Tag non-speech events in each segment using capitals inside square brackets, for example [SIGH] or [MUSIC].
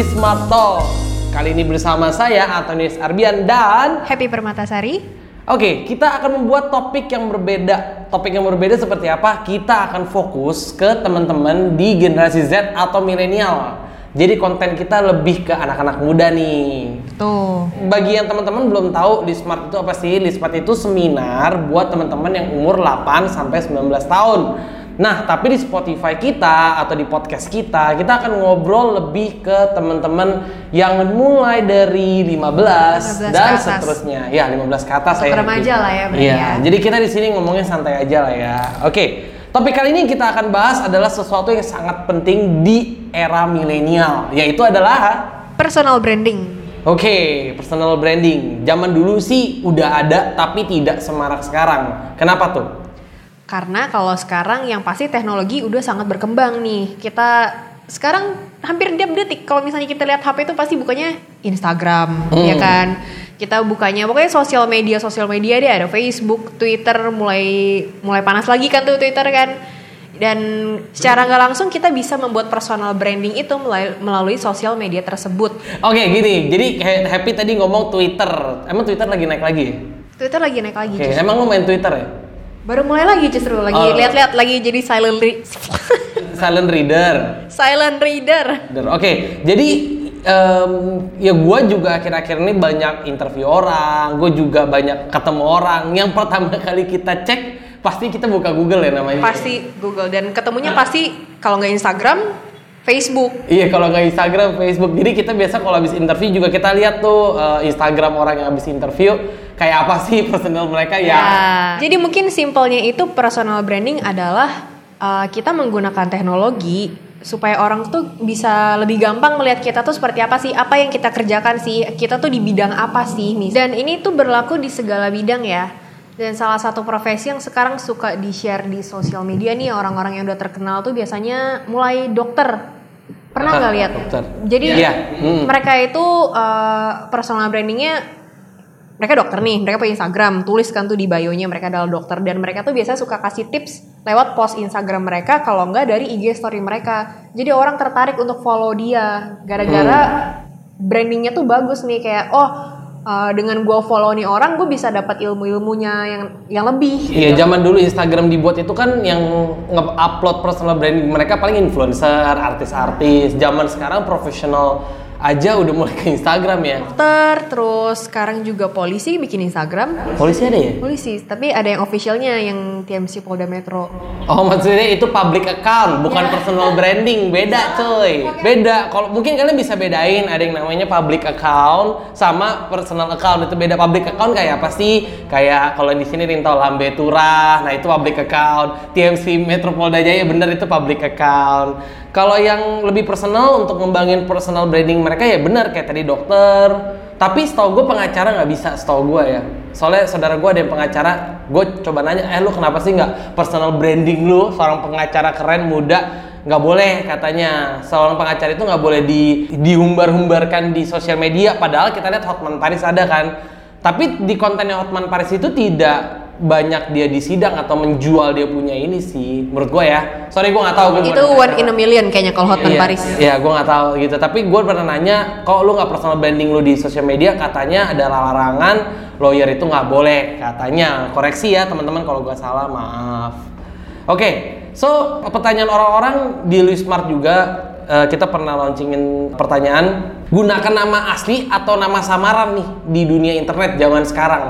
Talk. Kali ini bersama saya Antonius Arbian dan Happy Permatasari. Oke, kita akan membuat topik yang berbeda. Topik yang berbeda seperti apa? Kita akan fokus ke teman-teman di generasi Z atau milenial. Jadi konten kita lebih ke anak-anak muda nih. Tuh. Bagi yang teman-teman belum tahu Lismart itu apa sih? Lismart itu seminar buat teman-teman yang umur 8 sampai 19 tahun. Nah, tapi di Spotify kita atau di podcast kita, kita akan ngobrol lebih ke teman-teman yang mulai dari 15, 15 dan seterusnya. Ya, 15 ke atas saya. remaja lah ya berarti Iya, ya. jadi kita di sini ngomongnya santai aja lah ya. Oke. Topik kali ini kita akan bahas adalah sesuatu yang sangat penting di era milenial, yaitu adalah Personal branding. Oke, personal branding. Zaman dulu sih udah ada tapi tidak semarak sekarang. Kenapa tuh? Karena kalau sekarang yang pasti teknologi udah sangat berkembang nih. Kita sekarang hampir tiap detik kalau misalnya kita lihat HP itu pasti bukanya Instagram, Hmm. ya kan? Kita bukanya pokoknya sosial media sosial media deh ada Facebook, Twitter mulai mulai panas lagi kan tuh Twitter kan. Dan secara nggak langsung kita bisa membuat personal branding itu melalui, melalui sosial media tersebut. Oke, gini. Jadi Happy tadi ngomong Twitter. Emang Twitter lagi naik lagi? ya? Twitter lagi naik lagi. Justru. emang lu main Twitter ya? Baru mulai lagi justru lagi Oh. lihat-lihat lagi jadi silent re- [LAUGHS] Silent reader. silent reader. Oke, jadi em, ya gue juga akhir-akhir ini banyak interview orang, gue juga banyak ketemu orang. Yang pertama kali kita cek, pasti kita buka Google ya namanya. Pasti Google dan ketemunya pasti kalau nggak Instagram, Facebook. Iya kalau nggak Instagram, Facebook. Jadi kita biasa kalau habis interview juga kita lihat tuh eh, Instagram orang yang habis interview kayak apa sih [LAUGHS] personal mereka ya. Ya. Jadi mungkin simpelnya itu personal branding adalah uh, kita menggunakan teknologi supaya orang tuh bisa lebih gampang melihat kita tuh seperti apa sih, apa yang kita kerjakan sih, kita tuh di bidang apa sih, mis. Dan ini tuh berlaku di segala bidang ya. Dan salah satu profesi yang sekarang suka di-share di sosial media nih orang-orang yang udah terkenal tuh biasanya mulai dokter. Pernah nggak lihat? Dokter. Jadi Iya. Hmm. mereka itu uh, personal brandingnya mereka dokter nih, mereka punya Instagram, tuliskan tuh di bio-nya mereka adalah dokter dan mereka tuh biasa suka kasih tips lewat post Instagram mereka kalau enggak dari IG story mereka. Jadi orang tertarik untuk follow dia gara-gara brandingnya tuh bagus nih kayak oh uh, dengan gua follow nih orang gue bisa dapat ilmu-ilmunya yang yang lebih. Iya zaman dulu Instagram dibuat itu kan yang nge-upload personal branding mereka paling influencer, artis-artis. Zaman sekarang profesional aja udah mulai ke Instagram ya. Dokter, terus sekarang juga polisi bikin Instagram. Polisi ada ya? Polisi, tapi ada yang officialnya yang TMC Polda Metro. Oh maksudnya itu public account, bukan personal branding, beda coy. Beda. Kalau mungkin kalian bisa bedain, ada yang namanya public account sama personal account itu beda. Public account kayak apa sih? Kayak kalau di sini Rinto Lambe Turah, nah itu public account. TMC Metro Polda Jaya bener itu public account. Kalau yang lebih personal untuk ngembangin personal branding mereka ya bener kayak tadi dokter. Tapi setahu gue pengacara nggak bisa, setahu gue ya. Soalnya saudara gue ada yang pengacara, gue coba nanya, eh lu kenapa sih nggak personal branding lu seorang pengacara keren muda nggak boleh katanya seorang pengacara itu nggak boleh di diumbar-humbarkan di sosial media padahal kita lihat Hotman Paris ada kan tapi di kontennya Hotman Paris itu tidak banyak dia di sidang atau menjual dia punya ini sih menurut gue ya sorry gue nggak tahu gue Itu one in a million kayaknya kalau Hotman iya, Paris. Iya, gue nggak tahu gitu. Tapi gue pernah nanya, kok lu nggak personal branding lu di sosial media? Katanya ada larangan lawyer itu nggak boleh. Katanya, koreksi ya teman-teman kalau gue salah, maaf. Oke, so pertanyaan orang-orang di Luismart juga eh, kita pernah launchingin pertanyaan gunakan nama asli atau nama samaran nih di dunia internet zaman sekarang.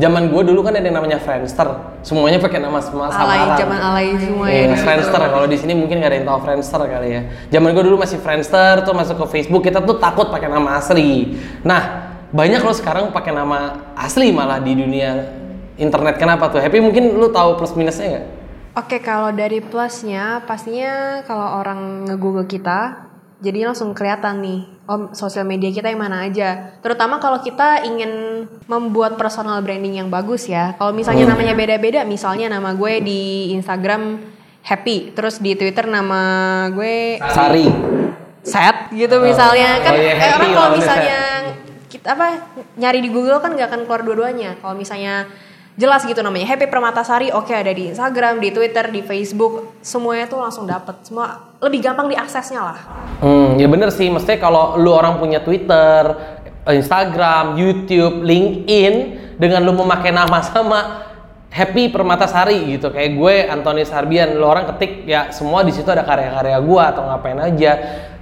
Zaman gue dulu kan ada yang namanya Friendster, semuanya pakai nama sama Alay, samaran. zaman alay semua ya. Iya, Friendster. Kalau di sini mungkin nggak ada yang tahu Friendster kali ya. Zaman gue dulu masih Friendster, tuh masuk ke Facebook kita tuh takut pakai nama asli. Nah, banyak lo sekarang pakai nama asli malah di dunia internet. Kenapa tuh? Happy mungkin lu tahu plus minusnya nggak? Oke, kalau dari plusnya pastinya kalau orang nge-google kita jadi langsung kelihatan nih oh sosial media kita yang mana aja. Terutama kalau kita ingin membuat personal branding yang bagus ya. Kalau misalnya Hmm. namanya beda-beda, misalnya nama gue di Instagram Happy, terus di Twitter nama gue Sari. set gitu misalnya kan Oh iya, eh, orang kalau misalnya kita apa nyari di Google kan nggak akan keluar dua-duanya kalau misalnya jelas gitu namanya. Happy Permatasari oke ada di Instagram di Twitter di Facebook. Semuanya tuh langsung dapet. Semua lebih gampang diaksesnya lah. Hmm, ya bener sih. Mestinya kalau lu orang punya Twitter, Instagram, YouTube, LinkedIn, dengan lu memakai nama sama Happy Permatasari gitu. Kayak gue Antoni Sarbian, lu orang ketik ya semua di situ ada karya-karya gue atau ngapain aja.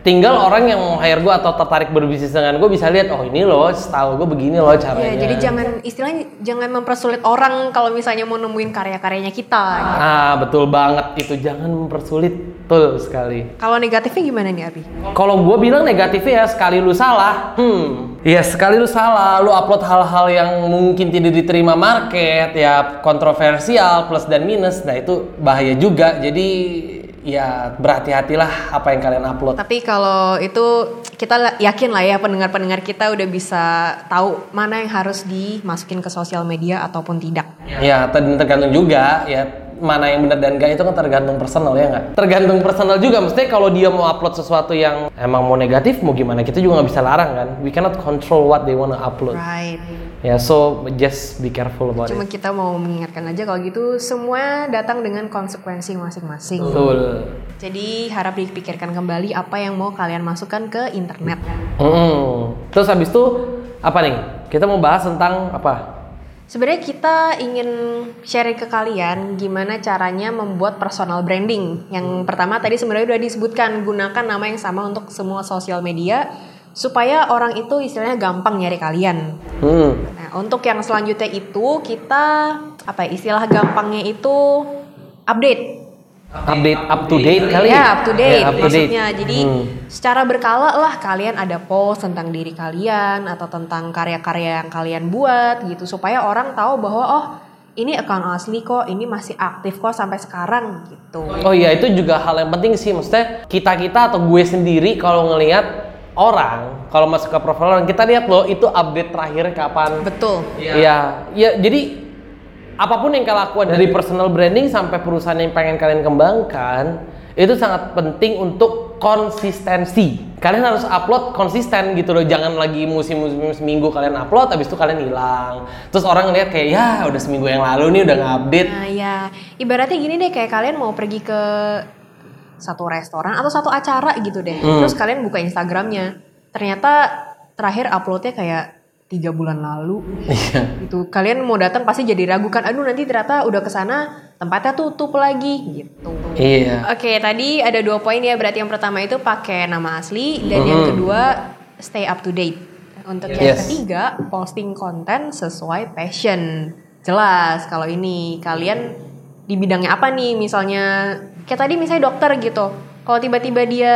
Tinggal orang yang mau hire gue atau tertarik berbisnis dengan gue bisa lihat oh ini loh style gue begini loh caranya. ya jadi jangan istilahnya jangan mempersulit orang kalau misalnya mau nemuin karya-karyanya kita gitu. Ah betul banget itu jangan mempersulit betul sekali. kalau negatifnya gimana nih Abi? Kalau gue bilang negatifnya ya sekali lu salah, hmm, ya sekali lu salah, lu upload hal-hal yang mungkin tidak diterima market, ya kontroversial plus dan minus, nah itu bahaya juga. Jadi ya berhati-hatilah apa yang kalian upload. Tapi kalau itu kita yakin lah ya pendengar-pendengar kita udah bisa tahu mana yang harus dimasukin ke sosial media ataupun tidak. Ya ter- tergantung juga ya mana yang benar dan enggak itu kan tergantung personal ya nggak? Tergantung personal juga, mesti kalau dia mau upload sesuatu yang emang mau negatif mau gimana kita juga nggak bisa larang kan. We cannot control what they wanna upload. Right. Ya so just be careful about Cuma it. kita mau mengingatkan aja kalau gitu semua datang dengan konsekuensi masing-masing. Betul. Jadi harap dipikirkan kembali apa yang mau kalian masukkan ke internet. Mm-mm. Terus habis itu apa nih? Kita mau bahas tentang apa? Sebenarnya kita ingin sharing ke kalian gimana caranya membuat personal branding. Yang pertama tadi sebenarnya udah disebutkan gunakan nama yang sama untuk semua sosial media supaya orang itu istilahnya gampang nyari kalian. Hmm. Nah, untuk yang selanjutnya itu kita apa ya, istilah gampangnya itu update. Update up to date kali? Ya, up to date Ya, up to date. maksudnya. Jadi Hmm. secara berkala lah kalian ada post tentang diri kalian atau tentang karya-karya yang kalian buat gitu supaya orang tahu bahwa oh ini account asli kok, ini masih aktif kok sampai sekarang gitu. Oh iya itu juga hal yang penting sih maksudnya kita kita atau gue sendiri kalau ngelihat orang kalau masuk ke profil orang kita lihat loh itu update terakhir kapan. Betul. Iya, ya jadi apa pun yang kalian lakukan dari personal branding sampai perusahaan yang pengen kalian kembangkan itu sangat penting untuk konsistensi. Kalian harus upload konsisten gitu loh, jangan lagi musim-musim seminggu kalian upload, habis itu kalian hilang. Terus orang ngeliat kayak ya udah seminggu yang lalu nih udah ngupdate. Nah ya ibaratnya gini deh kayak kalian mau pergi ke satu restoran atau satu acara gitu deh. Hmm. Terus kalian buka Instagramnya, ternyata terakhir uploadnya kayak tiga bulan lalu. Iya. Gitu. Kalian mau datang pasti jadi ragu kan. Aduh nanti ternyata udah ke sana tempatnya tutup lagi gitu. Iya. Oke tadi ada dua poin ya. Berarti yang pertama itu pakai nama asli dan yang Mhm. kedua stay up to date. Untuk yang Yes. ketiga posting konten sesuai passion. Jelas kalau ini kalian di bidangnya apa nih misalnya kayak tadi misalnya dokter gitu. Kalau tiba-tiba dia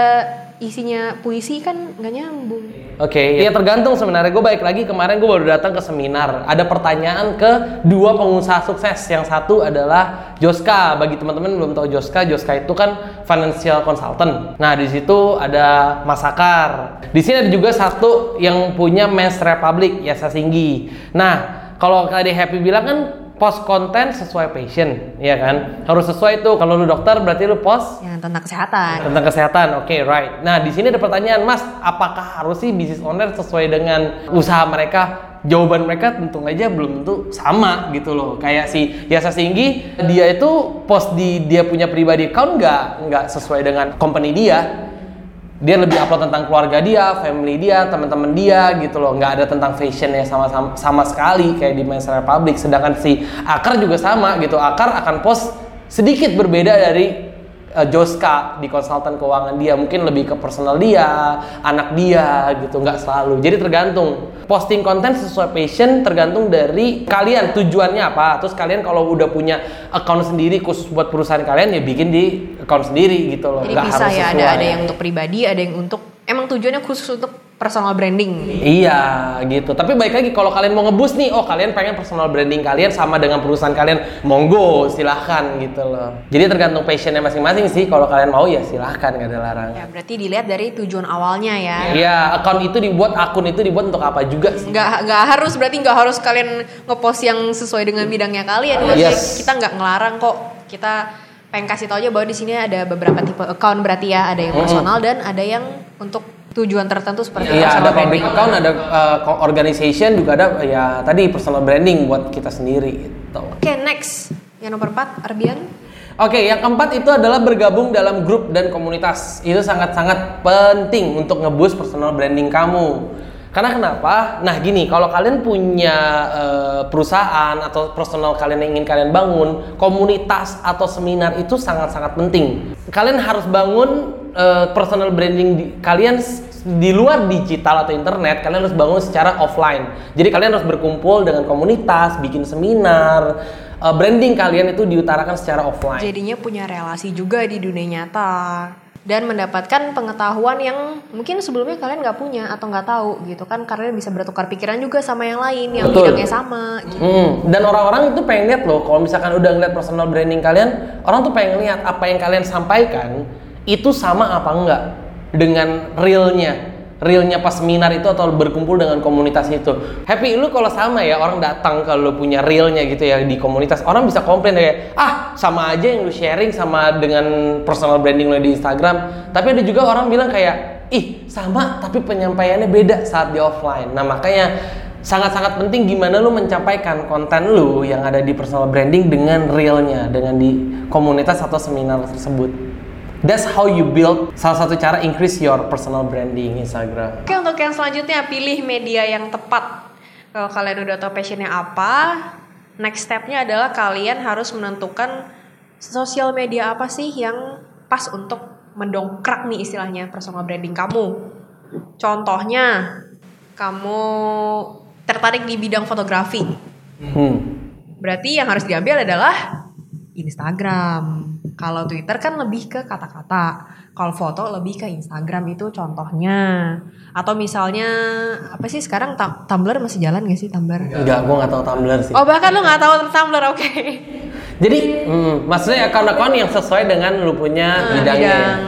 isinya puisi kan nggak nyambung. Oke, ya tergantung sebenarnya. Gue balik lagi kemarin gue baru datang ke seminar. Ada pertanyaan ke dua pengusaha sukses. Yang satu adalah Joska. Bagi teman-teman belum tahu Joska, Joska itu kan financial consultant. Nah di situ ada Mas Sakar. Di sini ada juga satu yang punya Men's Republic, Yasa Singgi. Nah kalau tadi Happy bilang kan post konten sesuai passion, ya kan? Harus sesuai tuh. Kalau lu dokter berarti lu post Yang tentang kesehatan. tentang kesehatan, oke, right. Nah, di sini ada pertanyaan, Mas, apakah harus sih bisnis online sesuai dengan usaha mereka? Jawaban mereka tentu aja belum tentu sama gitu loh. Kayak si Yasa Singgi, dia itu post di dia punya pribadi account nggak nggak sesuai dengan company dia. Dia lebih upload tentang keluarga dia, family dia, teman-teman dia gitu loh. Nggak ada tentang fashionnya sama, sama sama sekali kayak di Men's Republic. Sedangkan si Akar juga sama gitu. Akar akan post sedikit berbeda dari uh, Joska di konsultan keuangan dia mungkin lebih ke personal dia, anak dia gitu, nggak selalu. Jadi tergantung posting konten sesuai passion tergantung dari kalian tujuannya apa. Terus kalian kalau udah punya account sendiri khusus buat perusahaan kalian ya bikin di account sendiri gitu loh. Jadi Nggak bisa harus ya ada ada yang untuk pribadi, ada yang untuk emang tujuannya khusus untuk personal branding. Iya gitu. Tapi baik lagi kalau kalian mau ngebus nih, oh kalian pengen personal branding kalian sama dengan perusahaan kalian, monggo silahkan gitu loh. Jadi tergantung passionnya masing-masing sih. Kalau kalian mau ya silahkan nggak ada larangan. Ya berarti dilihat dari tujuan awalnya ya. Iya, account itu dibuat, akun itu dibuat untuk apa juga sih? nggak nggak harus berarti nggak harus kalian ngepost yang sesuai dengan bidangnya kalian Yes. kita nggak ngelarang kok kita pengen kasih tau aja bahwa di sini ada beberapa tipe account berarti ya ada yang personal dan ada yang untuk tujuan tertentu seperti Iya, ada public branding. account, ada uh, organization, juga ada ya tadi personal branding buat kita sendiri. gitu. Oke, next. Yang nomor 4, Arbian. Oke, yang keempat itu adalah bergabung dalam grup dan komunitas. Itu sangat-sangat penting untuk ngeboost personal branding kamu. Karena kenapa? Nah gini, kalau kalian punya eh, perusahaan atau personal kalian yang ingin kalian bangun, komunitas atau seminar itu sangat-sangat penting. Kalian harus bangun eh, personal branding di, kalian di luar digital atau internet, kalian harus bangun secara offline. Jadi kalian harus berkumpul dengan komunitas, bikin seminar, eh, branding kalian itu diutarakan secara offline. Jadinya punya relasi juga di dunia nyata dan mendapatkan pengetahuan yang mungkin sebelumnya kalian nggak punya atau nggak tahu gitu kan karena bisa bertukar pikiran juga sama yang lain yang Betul. bidangnya sama gitu. Hmm, dan orang-orang itu pengen lihat loh, kalau misalkan udah ngeliat personal branding kalian, orang tuh pengen lihat apa yang kalian sampaikan itu sama apa enggak dengan realnya, realnya pas seminar itu atau berkumpul dengan komunitas itu. Happy lu kalau sama ya orang datang kalau punya realnya gitu ya di komunitas, orang bisa komplain kayak ah sama aja yang lu sharing sama dengan personal branding lu di Instagram. Tapi ada juga orang bilang kayak ih sama tapi penyampaiannya beda saat di offline. Nah makanya sangat-sangat penting gimana lu mencampaikan konten lu yang ada di personal branding dengan realnya dengan di komunitas atau seminar tersebut that's how you build salah satu cara increase your personal branding Instagram Oke untuk yang selanjutnya pilih media yang tepat. Kalau kalian udah tahu passionnya apa, next stepnya adalah kalian harus menentukan sosial media apa sih yang pas untuk mendongkrak nih istilahnya personal branding kamu. Contohnya, kamu tertarik di bidang fotografi. hmm. Berarti yang harus diambil adalah Instagram. Kalau Twitter kan lebih ke kata-kata. Kalau foto lebih ke Instagram itu contohnya. Atau misalnya apa sih sekarang Tum- Tumblr masih jalan gak sih Tumblr? enggak gua nggak tahu Tumblr sih Oh bahkan lu nggak tahu Tumblr oke. jadi hmm, maksudnya akun-akun yang sesuai dengan lu punya Nah, bidangnya bidang.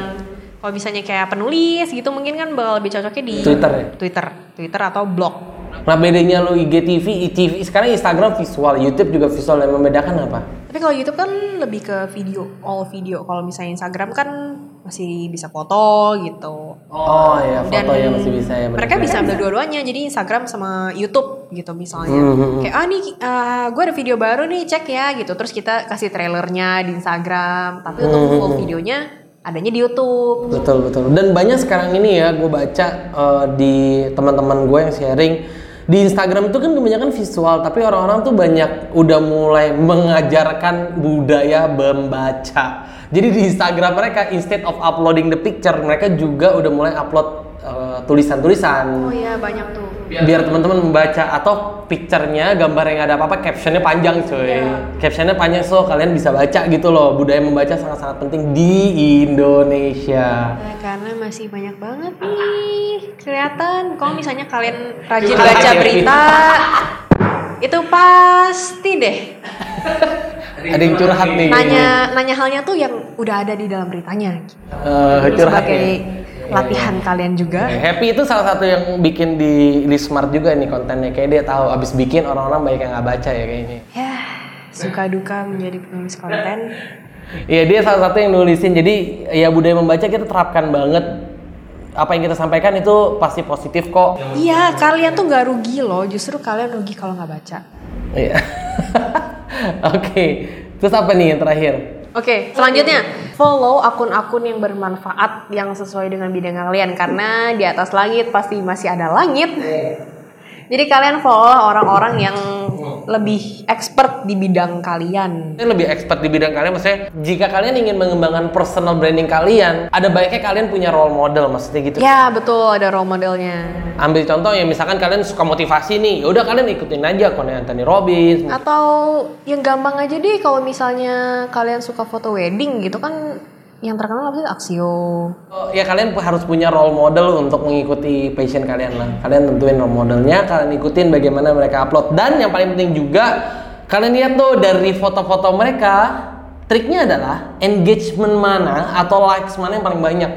Kalau misalnya kayak penulis gitu mungkin kan bakal lebih cocoknya di Twitter ya? Twitter, Twitter atau blog. Nah bedanya lu IGTV, ITV sekarang Instagram visual YouTube juga visual yang membedakan apa Tapi kalau YouTube kan lebih ke video, all video. Kalau misalnya Instagram kan masih bisa foto gitu. oh ya dan fotonya masih bisa ya bener. mereka bisa ambil dua-duanya jadi Instagram sama YouTube gitu misalnya Hmm, hmm, hmm. kayak ah nih gue ada video baru nih cek ya gitu terus kita kasih trailernya di Instagram tapi untuk Hmm, full videonya adanya di YouTube Betul betul. Dan banyak sekarang ini ya gue baca eh, di teman-teman gue yang sharing di Instagram itu kan kebanyakan visual, tapi orang-orang tuh banyak udah mulai mengajarkan budaya membaca. Jadi di Instagram mereka instead of uploading the picture, mereka juga udah mulai upload eh, tulisan-tulisan. Oh iya banyak tuh. Biar teman-teman membaca atau picture-nya gambar yang ada apa-apa captionnya panjang cuy. Captionnya panjang so kalian bisa baca gitu loh. Budaya membaca sangat-sangat penting di Indonesia. Nah, karena masih banyak banget nih kelihatan. Kalau misalnya kalian rajin Happy. baca berita itu pasti deh. Ada yang curhat nih. Nanya nanya halnya tuh yang udah ada di dalam beritanya. Eh, curhat sebagai nih latihan kalian juga. Happy itu salah satu yang bikin di, di smart juga nih kontennya. Kayak dia tahu abis bikin orang-orang banyak yang nggak baca ya kayaknya. Ya suka duka menjadi penulis konten. Iya dia salah satu yang nulisin. Jadi ya budaya membaca kita terapkan banget. Apa yang kita sampaikan itu pasti positif kok. Iya kalian tuh nggak rugi loh. Justru kalian rugi kalau nggak baca. Iya. [LAUGHS] Oke. Terus apa nih yang terakhir? Oke, selanjutnya. Follow akun-akun yang bermanfaat yang sesuai dengan bidang kalian karena di atas langit pasti masih ada langit. Jadi kalian follow orang-orang yang lebih expert di bidang kalian. Ini lebih expert di bidang kalian. Maksudnya jika kalian ingin mengembangkan personal branding kalian, ada baiknya kalian punya role model, maksudnya gitu. Ya betul ada role modelnya. Ambil contoh ya, misalkan kalian suka motivasi nih, ya udah kalian ikutin aja konten Anthony Robbins. Atau yang gampang aja deh kalau misalnya kalian suka foto wedding gitu kan yang terkenal apa sih Axio. Oh, ya kalian harus punya role model untuk mengikuti passion kalian lah. Kalian tentuin role modelnya, kalian ikutin bagaimana mereka upload. Dan yang paling penting juga, kalian lihat tuh dari foto-foto mereka, triknya adalah engagement mana atau likes mana yang paling banyak.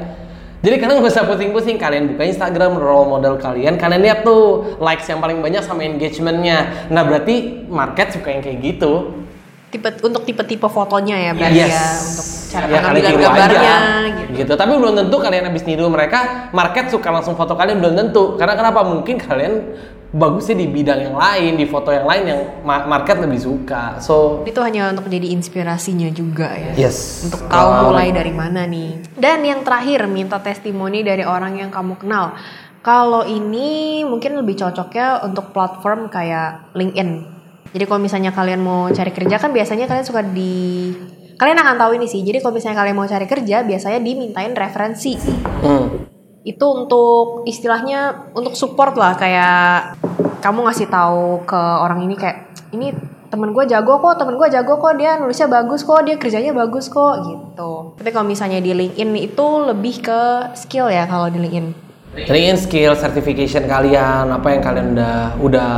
Jadi kalian gak usah pusing-pusing, kalian buka Instagram role model kalian, kalian lihat tuh likes yang paling banyak sama engagementnya. Nah berarti market suka yang kayak gitu. Tipe untuk tipe-tipe fotonya ya berarti Yes. ya untuk cara Ya, pengambilan gambarnya aja, gitu. gitu. Tapi belum tentu kalian habis niru mereka, market suka langsung foto kalian belum tentu. Karena kenapa? Mungkin kalian bagusnya di bidang yang lain, di foto yang lain yang ma- market lebih suka. So Itu hanya untuk jadi inspirasinya juga ya. yes. Untuk tahu Wow. mulai dari mana nih. Dan yang terakhir, minta testimoni dari orang yang kamu kenal. Kalau ini mungkin lebih cocoknya untuk platform kayak LinkedIn. Jadi kalau misalnya kalian mau cari kerja kan biasanya kalian suka di kalian akan tahu ini sih. Jadi kalau misalnya kalian mau cari kerja biasanya dimintain referensi. Hmm. Itu untuk istilahnya untuk support lah kayak kamu ngasih tahu ke orang ini kayak ini temen gue jago kok, temen gue jago kok, dia nulisnya bagus kok, dia kerjanya bagus kok gitu. Tapi kalau misalnya di LinkedIn itu lebih ke skill ya kalau di LinkedIn. LinkedIn skill, certification kalian, apa yang kalian udah udah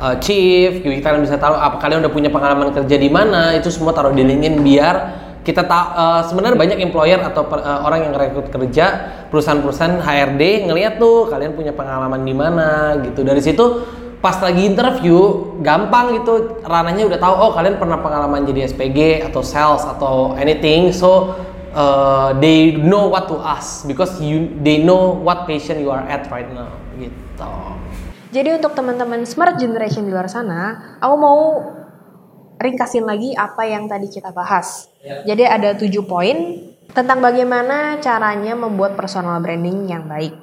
uh, achieve, jadi kalian bisa tahu apa kalian udah punya pengalaman kerja di mana, itu semua taruh di LinkedIn biar kita tahu uh, sebenarnya banyak employer atau per- uh, orang yang rekrut kerja perusahaan-perusahaan HRD ngelihat tuh kalian punya pengalaman di mana gitu. Dari situ pas lagi interview gampang gitu. Ranahnya udah tahu oh kalian pernah pengalaman jadi SPG atau sales atau anything so uh, they know what to ask because you they know what patient you are at right now gitu. Jadi untuk teman-teman smart generation di luar sana, aku mau ringkasin lagi apa yang tadi kita bahas. Jadi ada tujuh poin tentang bagaimana caranya membuat personal branding yang baik.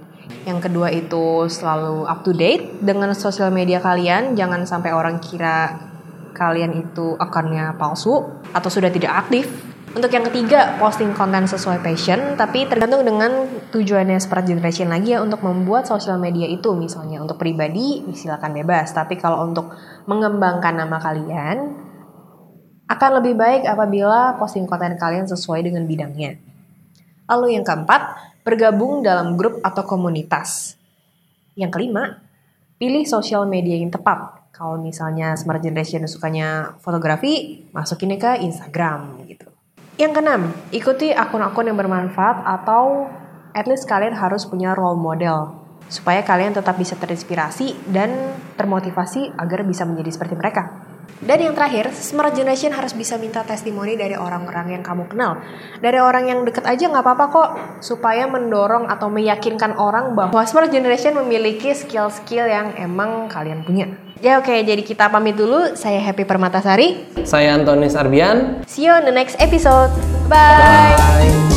Yang kedua itu selalu up to date dengan sosial media kalian, jangan sampai orang kira kalian itu akunnya palsu atau sudah tidak aktif. Untuk yang ketiga, posting konten sesuai passion, tapi tergantung dengan tujuannya smart generation lagi ya untuk membuat sosial media itu misalnya untuk pribadi silakan bebas, tapi kalau untuk mengembangkan nama kalian akan lebih baik apabila posting konten kalian sesuai dengan bidangnya. Lalu yang keempat, bergabung dalam grup atau komunitas. Yang kelima, pilih sosial media yang tepat. Kalau misalnya smart generation sukanya fotografi, masukinnya ke Instagram gitu. Yang keenam, ikuti akun-akun yang bermanfaat atau at least kalian harus punya role model supaya kalian tetap bisa terinspirasi dan termotivasi agar bisa menjadi seperti mereka. Dan yang terakhir, smart generation harus bisa minta testimoni dari orang-orang yang kamu kenal. Dari orang yang deket aja nggak apa-apa kok, supaya mendorong atau meyakinkan orang bahwa smart generation memiliki skill-skill yang emang kalian punya. Ya oke, jadi kita pamit dulu. Saya Happy Permatasari. Saya Antonis Arbian. See you on the next episode. Bye. Bye.